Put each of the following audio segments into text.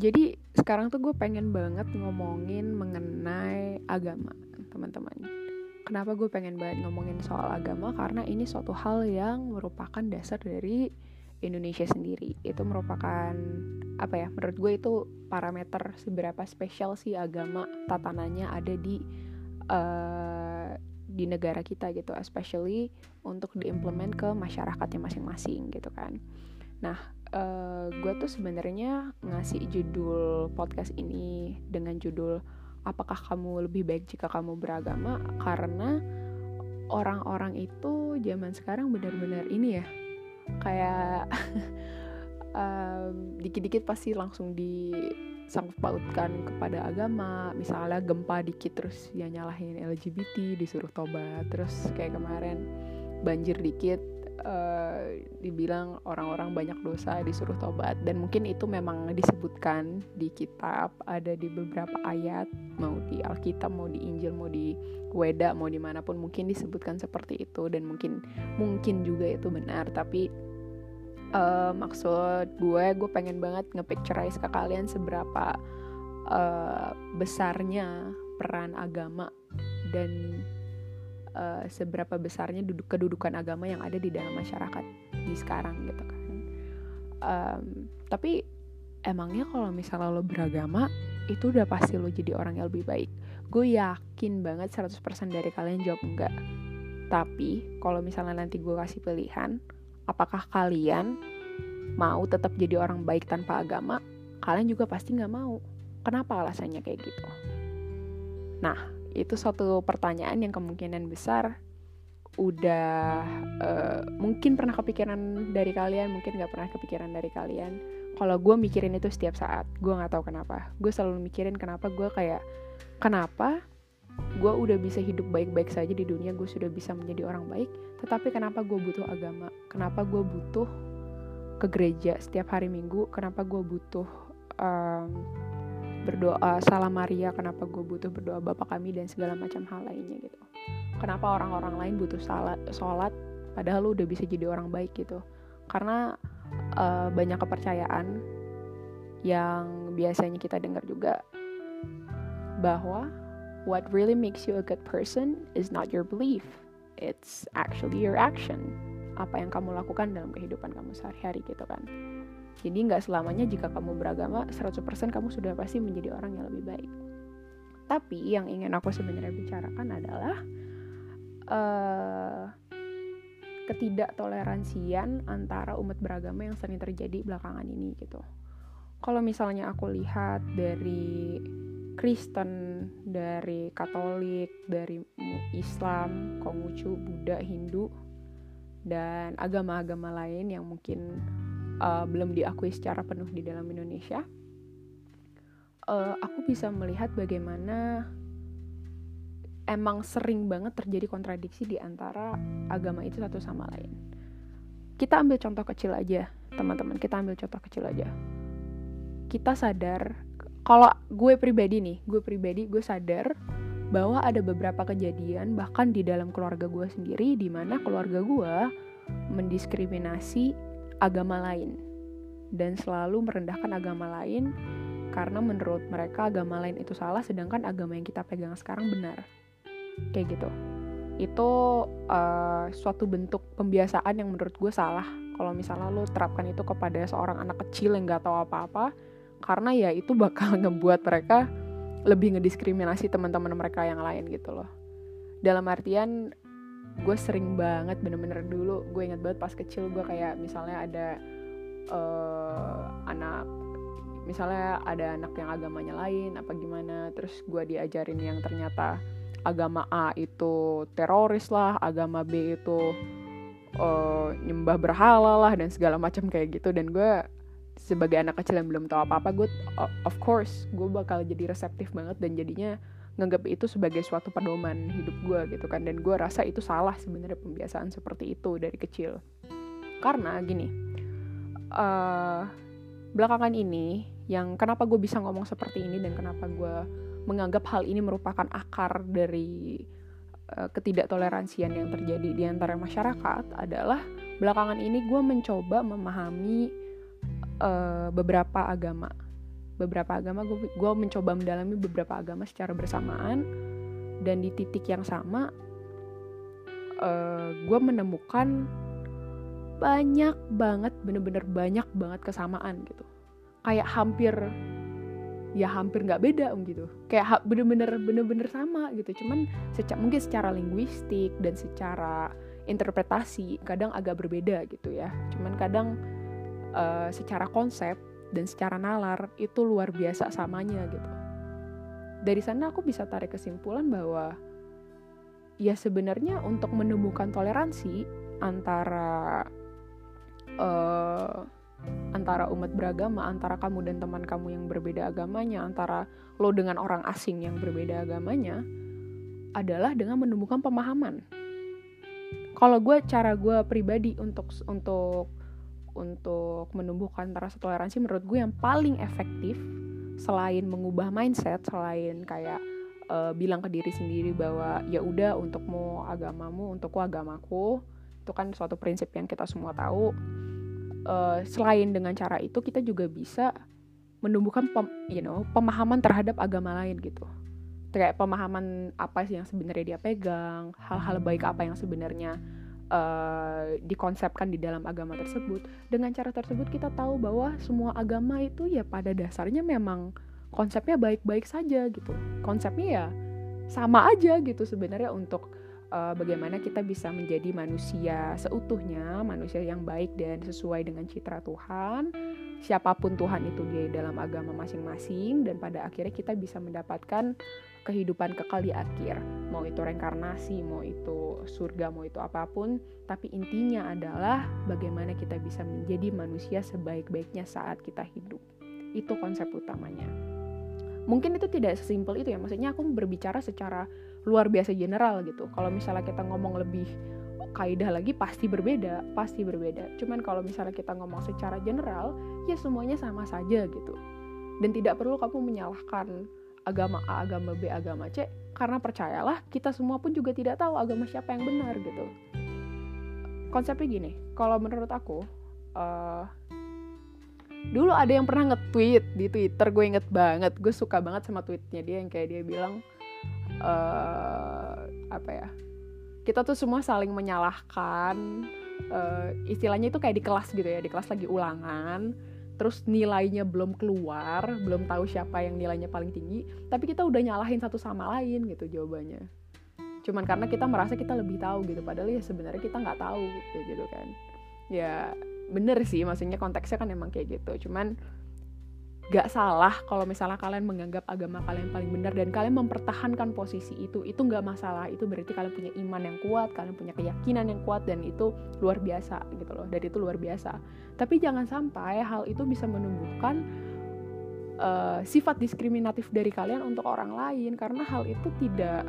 jadi sekarang tuh gue pengen banget ngomongin mengenai agama teman-teman. Kenapa gue pengen banget ngomongin soal agama? Karena ini suatu hal yang merupakan dasar dari Indonesia sendiri. Itu merupakan apa ya menurut gue itu parameter seberapa spesial sih agama tatanannya ada di uh, di negara kita gitu. Especially untuk diimplement ke masyarakatnya masing-masing gitu kan nah uh, gue tuh sebenarnya ngasih judul podcast ini dengan judul apakah kamu lebih baik jika kamu beragama? Karena orang-orang itu zaman sekarang benar-benar ini ya kayak um, dikit-dikit pasti langsung disangkut pautkan kepada agama. Misalnya gempa dikit terus ya nyalahin LGBT disuruh tobat. Terus kayak kemarin banjir dikit uh, dibilang orang-orang banyak dosa disuruh tobat. Dan mungkin itu memang disebutkan di kitab ada di beberapa ayat. Mau di Alkitab mau di Injil mau di Weda mau di mana pun mungkin disebutkan seperti itu. Dan mungkin mungkin juga itu benar. Tapi uh, maksud gue gue pengen banget ngepicturize ke kalian seberapa uh, besarnya peran agama dan uh, seberapa besarnya duduk kedudukan agama yang ada di dalam masyarakat di sekarang gitu kan. Um, tapi emangnya kalau misalnya lo beragama itu udah pasti lo jadi orang yang lebih baik. Gue yakin banget 100% dari kalian jawab enggak. Tapi kalau misalnya nanti gue kasih pilihan apakah kalian mau tetap jadi orang baik tanpa agama? Kalian juga pasti nggak mau. Kenapa alasannya kayak gitu? Nah itu suatu pertanyaan yang kemungkinan besar udah uh, mungkin pernah kepikiran dari kalian mungkin nggak pernah kepikiran dari kalian. Kalau gue mikirin itu setiap saat gue nggak tahu kenapa. Gue selalu mikirin kenapa gue kayak kenapa gue udah bisa hidup baik-baik saja di dunia gue sudah bisa menjadi orang baik tetapi kenapa gue butuh agama? Kenapa gue butuh ke gereja setiap hari minggu? Kenapa gue butuh um, berdoa salam Maria kenapa gue butuh berdoa Bapak kami dan segala macam hal lainnya gitu. Kenapa orang-orang lain butuh salat sholat padahal lu udah bisa jadi orang baik gitu. Karena uh, banyak kepercayaan yang biasanya kita dengar juga bahwa what really makes you a good person is not your belief it's actually your action. Apa yang kamu lakukan dalam kehidupan kamu sehari-hari gitu kan jadi nggak selamanya jika kamu beragama 100% kamu sudah pasti menjadi orang yang lebih baik. Tapi yang ingin aku sebenarnya bicarakan adalah uh, ketidaktoleransian antara umat beragama yang sering terjadi belakangan ini gitu. Kalau misalnya aku lihat dari Kristen, dari Katolik, dari Islam, Konghucu, Buddha, Hindu, dan agama-agama lain yang mungkin uh, belum diakui secara penuh di dalam Indonesia, uh, aku bisa melihat bagaimana emang sering banget terjadi kontradiksi di antara agama itu satu sama lain. Kita ambil contoh kecil aja, teman-teman. Kita ambil contoh kecil aja. Kita sadar, kalau gue pribadi nih, gue pribadi gue sadar bahwa ada beberapa kejadian bahkan di dalam keluarga gue sendiri di mana keluarga gue mendiskriminasi agama lain dan selalu merendahkan agama lain karena menurut mereka agama lain itu salah sedangkan agama yang kita pegang sekarang benar. Kayak gitu. Itu uh, suatu bentuk pembiasaan yang menurut gue salah. Kalau misalnya lo terapkan itu kepada seorang anak kecil yang nggak tahu apa-apa karena ya itu bakal ngebuat mereka lebih ngediskriminasi teman-teman mereka yang lain gitu loh. Dalam artian gue sering banget bener-bener dulu gue inget banget pas kecil gue kayak misalnya ada uh, anak misalnya ada anak yang agamanya lain apa gimana terus gue diajarin yang ternyata agama A itu teroris lah agama B itu uh, nyembah berhala lah dan segala macam kayak gitu. Dan gue sebagai anak kecil yang belum tahu apa-apa gue of course gue bakal jadi reseptif banget dan jadinya nganggap itu sebagai suatu pedoman hidup gue gitu kan. Dan gue rasa itu salah sebenarnya pembiasaan seperti itu dari kecil. Karena gini uh, belakangan ini yang kenapa gue bisa ngomong seperti ini dan kenapa gue menganggap hal ini merupakan akar dari uh, ketidaktoleransian yang terjadi di antara masyarakat adalah belakangan ini gue mencoba memahami uh, beberapa agama beberapa agama gue mencoba mendalami beberapa agama secara bersamaan. Dan di titik yang sama uh, eh, gue menemukan banyak banget bener-bener banyak banget kesamaan gitu. Kayak hampir ya hampir nggak beda om gitu. Kayak bener-bener bener-bener sama gitu. Cuman secara mungkin secara linguistik dan secara interpretasi kadang agak berbeda gitu ya. Cuman kadang uh, secara konsep dan secara nalar itu luar biasa samanya gitu dari sana aku bisa tarik kesimpulan bahwa ya sebenarnya untuk menemukan toleransi antara uh, antara umat beragama, antara kamu dan teman kamu yang berbeda agamanya, antara lo dengan orang asing yang berbeda agamanya, adalah dengan menemukan pemahaman. Kalau gue cara gue pribadi untuk untuk untuk menumbuhkan rasa toleransi menurut gue yang paling efektif selain mengubah mindset, selain kayak uh, bilang ke diri sendiri bahwa ya udah untukmu agamamu, untukku agamaku, itu kan suatu prinsip yang kita semua tahu. Uh, selain dengan cara itu kita juga bisa menumbuhkan pem, you know pemahaman terhadap agama lain gitu. Kayak pemahaman apa sih yang sebenarnya dia pegang hal-hal baik apa yang sebenarnya uh, dikonsepkan di dalam agama tersebut dengan cara tersebut kita tahu bahwa semua agama itu ya pada dasarnya memang konsepnya baik-baik saja gitu konsepnya ya sama aja gitu sebenarnya untuk uh, bagaimana kita bisa menjadi manusia seutuhnya, manusia yang baik dan sesuai dengan citra Tuhan. Siapa pun Tuhan itu dia dalam agama masing-masing dan pada akhirnya kita bisa mendapatkan kehidupan kekal di akhir. Mau itu reinkarnasi, mau itu surga, mau itu apa pun, tapi intinya adalah bagaimana kita bisa menjadi manusia sebaik-baiknya saat kita hidup. Itu konsep utamanya. Mungkin itu tidak sesimpel itu ya, maksudnya aku berbicara secara luar biasa general gitu kalau misalnya kita ngomong lebih kaidah lagi pasti berbeda pasti berbeda cuman kalau misalnya kita ngomong secara general ya semuanya sama saja gitu dan tidak perlu kamu menyalahkan agama A agama B agama C karena percayalah kita semua pun juga tidak tahu agama siapa yang benar gitu. Konsepnya gini kalau menurut aku uh, dulu ada yang pernah nge-tweet di Twitter gue inget banget gue suka banget sama tweetnya dia yang kayak dia bilang uh, apa ya kita tuh semua saling menyalahkan uh, istilahnya itu kayak di kelas gitu ya di kelas lagi ulangan terus nilainya belum keluar belum tahu siapa yang nilainya paling tinggi tapi kita udah nyalahin satu sama lain gitu jawabannya. Cuman karena kita merasa kita lebih tahu gitu padahal ya sebenarnya kita nggak tahu gitu kan. Ya bener sih maksudnya konteksnya kan emang kayak gitu. Cuman gak salah kalau misalnya kalian menganggap agama kalian paling benar dan kalian mempertahankan posisi itu itu gak masalah. Itu berarti kalian punya iman yang kuat kalian punya keyakinan yang kuat dan itu luar biasa gitu loh. Dan itu luar biasa. Tapi jangan sampai hal itu bisa menumbuhkan uh, sifat diskriminatif dari kalian untuk orang lain. Karena hal itu tidak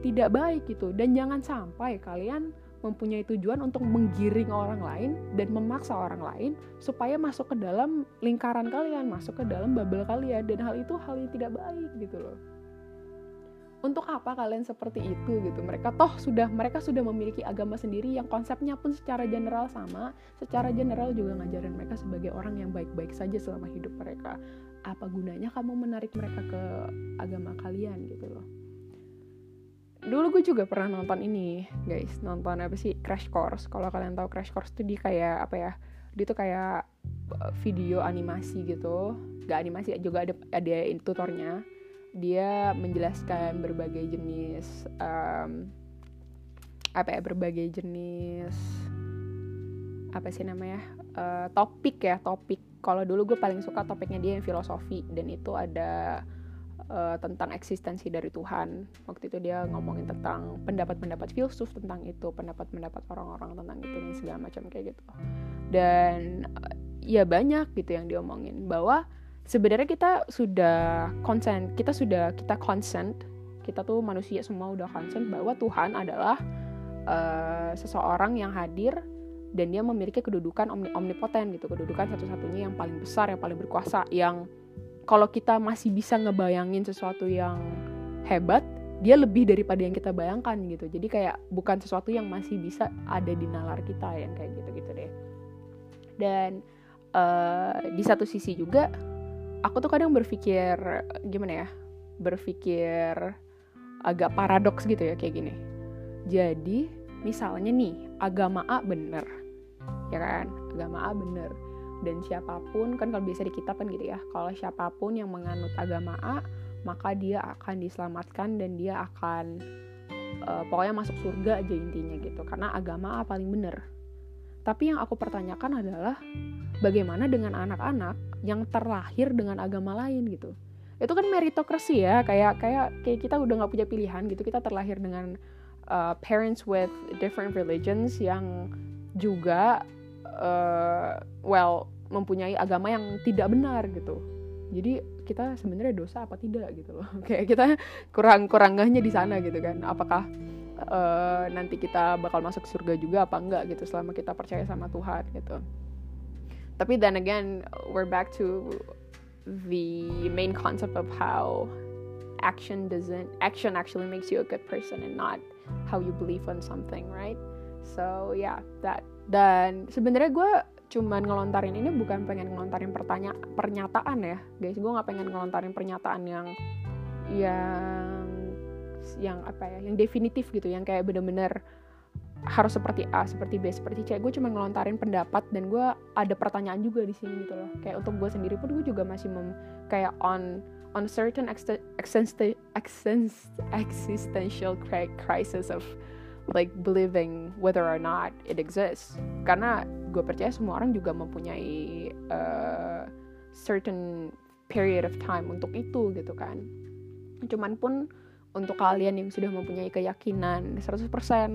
tidak baik gitu. Dan jangan sampai kalian mempunyai tujuan untuk menggiring orang lain dan memaksa orang lain supaya masuk ke dalam lingkaran kalian, masuk ke dalam bubble kalian dan hal itu hal yang tidak baik gitu loh. Untuk apa kalian seperti itu gitu? Mereka toh sudah mereka sudah memiliki agama sendiri yang konsepnya pun secara general sama, secara general juga ngajarin mereka sebagai orang yang baik-baik saja selama hidup mereka. Apa gunanya kamu menarik mereka ke agama kalian gitu loh? Dulu gue juga pernah nonton ini guys. Nonton apa sih? Crash Course. Kalau kalian tahu Crash Course tuh di kayak apa ya dia tuh kayak eh, video animasi gitu. Gak animasi juga ada ada tutornya. Dia menjelaskan berbagai jenis um, apa ya berbagai jenis apa sih namanya uh, topik ya topik. Kalau dulu gue paling suka topiknya dia yang filosofi. Dan itu ada uh, tentang eksistensi dari Tuhan. Waktu itu dia ngomongin tentang pendapat-pendapat filsuf tentang itu, pendapat-pendapat orang-orang tentang itu dan segala macam kayak gitu. Dan uh, ya banyak gitu yang diomongin bahwa sebenarnya kita sudah consent, kita sudah kita consent, kita tuh manusia semua udah consent bahwa Tuhan adalah uh, seseorang yang hadir dan dia memiliki kedudukan omni omnipoten gitu, kedudukan satu-satunya yang paling besar, yang paling berkuasa, yang kalau kita masih bisa ngebayangin sesuatu yang hebat dia lebih daripada yang kita bayangkan gitu. Jadi kayak bukan sesuatu yang masih bisa ada di nalar kita yang kayak gitu gitu deh. Dan uh, di satu sisi juga aku tuh kadang berpikir gimana ya berpikir agak paradoks gitu ya kayak gini. Jadi misalnya nih agama A bener ya kan? Agama A bener dan siapa pun kan kalau biasa di kitab kan gitu ya kalau siapa pun yang menganut agama A maka dia akan diselamatkan dan dia akan uh, pokoknya masuk surga aja intinya gitu karena agama A paling bener tapi yang aku pertanyakan adalah bagaimana dengan anak-anak yang terlahir dengan agama lain gitu? Itu kan meritokrasi ya kayak kayak kayak kita udah nggak punya pilihan gitu kita terlahir dengan uh, parents with different religions yang juga uh, well mempunyai agama yang tidak benar gitu. Jadi kita sebenarnya dosa apa tidak gitu loh. Kayak kita kurang kurangnya di sana gitu kan. Apakah uh, nanti kita bakal masuk surga juga apa enggak gitu selama kita percaya sama Tuhan gitu. Tapi then again we're back to the main concept of how action doesn't action actually makes you a good person and not how you believe on something right? So yeah that dan sebenarnya gue cuman ngelontarin ini bukan pengen ngelontarin pertanyaan pernyataan ya guys gue nggak pengen ngelontarin pernyataan yang yang yang apa ya yang definitif gitu yang kayak bener-bener harus seperti A, seperti B, seperti C. Gue cuma ngelontarin pendapat dan gue ada pertanyaan juga di sini gitu loh. Kayak untuk gue sendiri pun gue juga masih mem, kayak on on certain existential crisis of like believing whether or not it exists. Karena gue percaya semua orang juga mempunyai uh, certain period of time untuk itu gitu kan. Cuman pun untuk kalian yang sudah mempunyai keyakinan 100%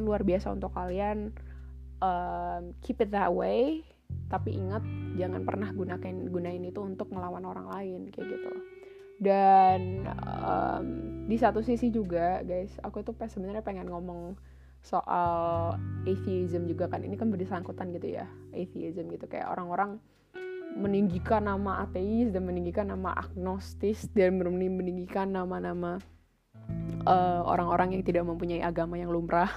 luar biasa untuk kalian um, keep it that way. Tapi ingat jangan pernah gunakan gunain itu untuk melawan orang lain kayak gitu. Dan um, di satu sisi juga guys aku tuh sebenarnya pengen ngomong soal atheism juga kan. Ini kan bersangkutan gitu ya atheism gitu. Kayak orang-orang meninggikan nama ateis dan meninggikan nama agnostis dan meninggikan nama-nama eh, orang-orang yang tidak mempunyai agama yang lumrah.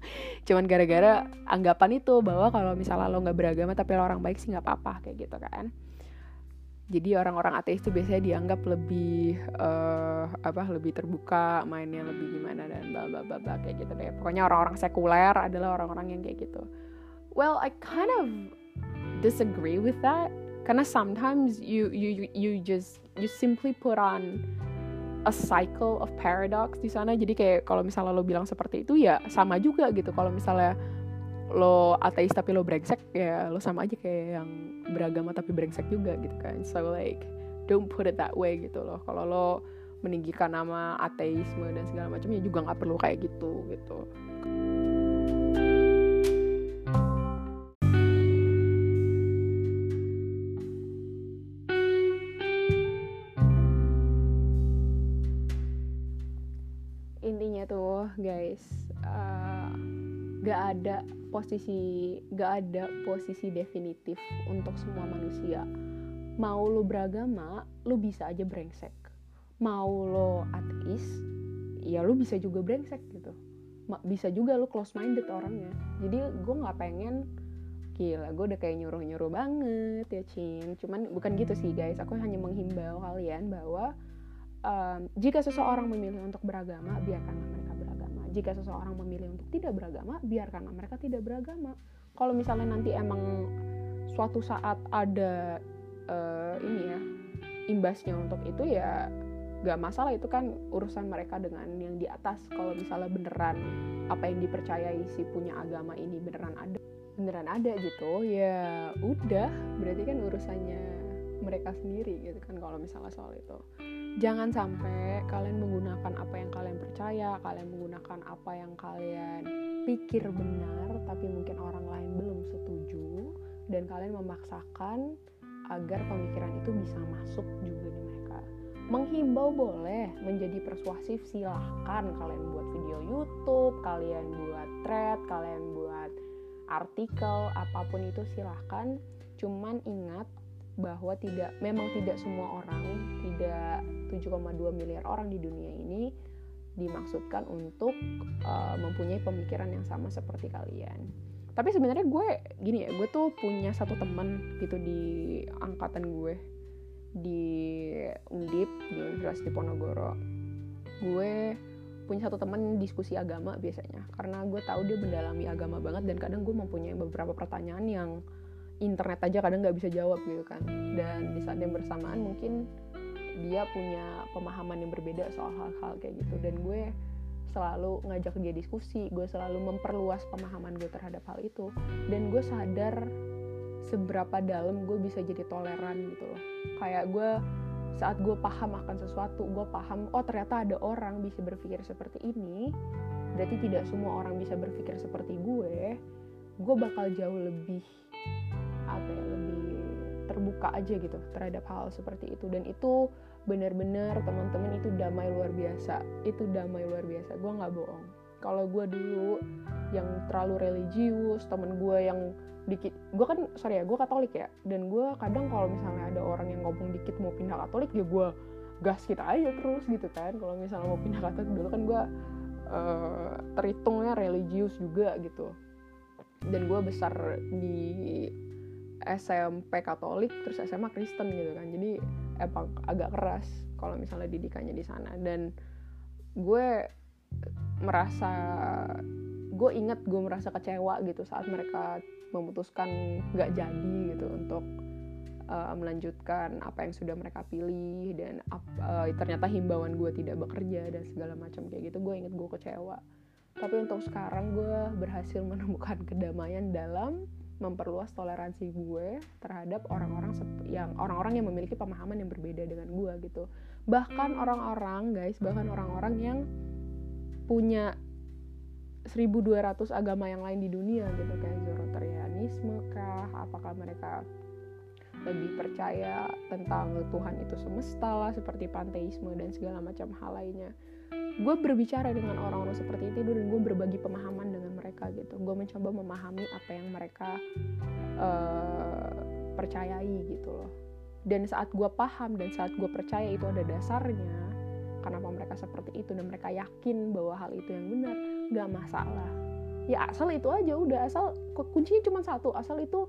Cuman gara-gara anggapan itu bahwa kalau misalnya lo nggak beragama tapi lo orang baik sih nggak apa-apa kayak gitu kan jadi orang-orang ateis itu biasanya dianggap lebih uh, apa lebih terbuka mainnya lebih gimana dan bla bla bla kayak gitu deh. Pokoknya orang-orang sekuler adalah orang-orang yang kayak gitu. Well I kind of disagree with that. Karena sometimes you you you just you simply put on a cycle of paradox di sana. Jadi kayak kalau misalnya lo bilang seperti itu ya sama juga gitu. Kalau misalnya lo ateis tapi lo brengsek ya lo sama aja kayak yang beragama tapi brengsek juga gitu kan. So like don't put it that way gitu loh. Kalau lo meninggikan nama ateisme dan segala macamnya juga nggak perlu kayak gitu gitu. Intinya tuh guys uh, gak ada posisi gak ada posisi definitif untuk semua manusia. Mau lo beragama lo bisa aja brengsek. Mau lo ateis ya lo bisa juga brengsek gitu. Bisa juga lo close minded orangnya. Jadi gue nggak pengen gila gue udah kayak nyuruh nyuruh banget ya cin cuman bukan gitu sih guys. Aku hanya menghimbau kalian bahwa um, jika seseorang memilih untuk beragama biarkanlah jika seseorang memilih untuk tidak beragama biarkanlah mereka tidak beragama. Kalau misalnya nanti emang suatu saat ada uh, ini ya imbasnya untuk itu ya gak masalah. Itu kan urusan mereka dengan yang di atas. Kalau misalnya beneran apa yang dipercayai si punya agama ini beneran ada beneran ada gitu ya udah. Berarti kan urusannya mereka sendiri gitu kan kalau misalnya soal itu jangan sampai kalian menggunakan apa yang kalian percaya, kalian menggunakan apa yang kalian pikir benar, tapi mungkin orang lain belum setuju, dan kalian memaksakan agar pemikiran itu bisa masuk juga di mereka. Menghimbau boleh, menjadi persuasif silahkan kalian buat video YouTube, kalian buat thread, kalian buat artikel, apa pun itu silahkan. Cuman ingat bahwa tidak memang tidak semua orang, tidak 7,2 miliar orang di dunia ini dimaksudkan untuk uh, mempunyai pemikiran yang sama seperti kalian. Tapi sebenarnya gue gini ya, gue tuh punya satu teman gitu di angkatan gue. di Undip di Universitas Diponegoro gue punya satu temen diskusi agama biasanya karena gue tahu dia mendalami agama banget dan kadang gue mempunyai beberapa pertanyaan yang internet aja kadang nggak bisa jawab gitu kan. Dan di saat yang bersamaan mungkin dia punya pemahaman yang berbeda soal hal-hal kayak gitu. Dan gue selalu ngajak dia diskusi gue selalu memperluas pemahaman gue terhadap hal itu. Dan gue sadar seberapa dalam gue bisa jadi toleran gitu loh. Kayak gue saat gue paham akan sesuatu gue paham oh ternyata ada orang bisa berpikir seperti ini berarti tidak semua orang bisa berpikir seperti gue gue bakal jauh lebih apa ya lebih terbuka aja gitu terhadap hal seperti itu. Dan itu benar-benar teman-teman itu damai luar biasa. Itu damai luar biasa. Gue nggak bohong. Kalau gue dulu yang terlalu religius temen gue yang dikit gue kan sorry ya gue katolik ya. Dan gue kadang kalau misalnya ada orang yang ngomong dikit mau pindah katolik ya gue gas kita aja terus gitu kan. Kalau misalnya mau pindah katolik dulu kan gue uh, terhitungnya religius juga gitu. Dan gue besar di SMP Katolik terus SMA Kristen gitu kan. Jadi emang agak keras kalau misalnya didikannya di sana. Dan gue merasa gue inget gue merasa kecewa gitu saat mereka memutuskan nggak jadi gitu untuk uh, melanjutkan apa yang sudah mereka pilih dan uh, ternyata himbauan gue tidak bekerja dan segala macam kayak gitu gue inget gue kecewa. Tapi untuk sekarang gue berhasil menemukan kedamaian dalam memperluas toleransi gue terhadap orang-orang yang orang-orang yang memiliki pemahaman yang berbeda dengan gue gitu. Bahkan orang-orang guys bahkan orang-orang yang punya 1200 agama yang lain di dunia gitu. Kayak Zoroastrianisme kah? Apakah mereka lebih percaya tentang Tuhan itu semesta lah seperti panteisme dan segala macam hal lainnya gue berbicara dengan orang-orang seperti itu dan gue berbagi pemahaman dengan mereka gitu. Gue mencoba memahami apa yang mereka uh, percayai gitu loh. Dan saat gue paham dan saat gue percaya itu ada dasarnya kenapa mereka seperti itu dan mereka yakin bahwa hal itu yang benar nggak masalah. Ya asal itu aja udah asal kuncinya cuma satu asal itu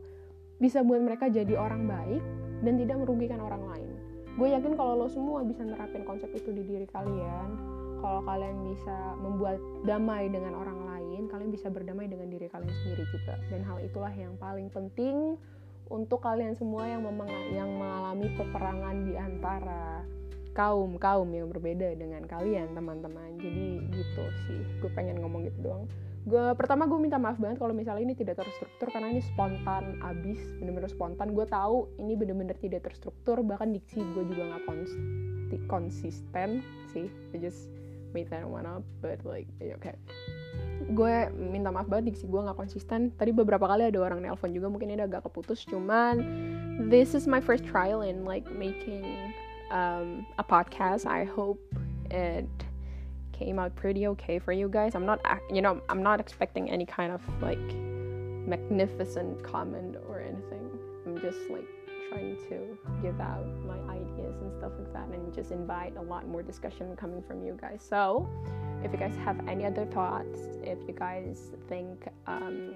bisa buat mereka jadi orang baik dan tidak merugikan orang lain. Gue yakin kalau lo semua bisa nerapin konsep itu di diri kalian kalau kalian bisa membuat damai dengan orang lain kalian bisa berdamai dengan diri kalian sendiri juga. Dan hal itulah yang paling penting untuk kalian semua yang, yang mengalami peperangan di antara kaum kaum yang berbeda dengan kalian teman-teman. Jadi gitu sih. Gue pengen ngomong gitu doang. Gue pertama gue minta maaf banget kalau misalnya ini tidak terstruktur karena ini spontan abis bener-bener spontan. Gue tahu ini bener-bener tidak terstruktur bahkan diksi gue juga nggak konsisten sih. I just that one up but like yeah, okay gue minta maaf banget diksi gue nggak konsisten tadi beberapa kali ada orang nelpon juga mungkin ini agak keputus cuman this is my first trial in like making um, a podcast. I hope it came out pretty okay for you guys. I'm not, you know, I'm not expecting any kind of like magnificent comment or anything. I'm just like trying to give out my ideas and stuff like that and just invite a lot more discussion coming from you guys. So, if you guys have any other thoughts, if you guys think um,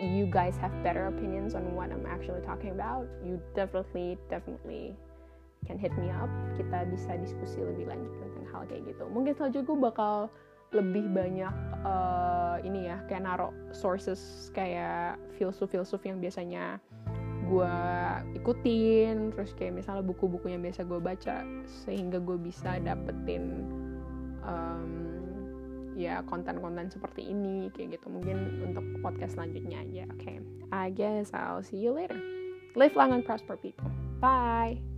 you guys have better opinions on what I'm actually talking about, you definitely, definitely can hit me up kita bisa diskusi lebih lanjut tentang hal kayak gitu mungkin selanjutnya gue bakal lebih banyak uh, ini ya kayak naruh sources kayak filsuf-filsuf yang biasanya gue ikutin terus kayak misalnya buku-buku yang biasa gue baca sehingga gue bisa dapetin um, ya konten-konten seperti ini kayak gitu. Mungkin untuk podcast selanjutnya aja. Oke okay. I guess I'll see you later. Live long and prosper people. Bye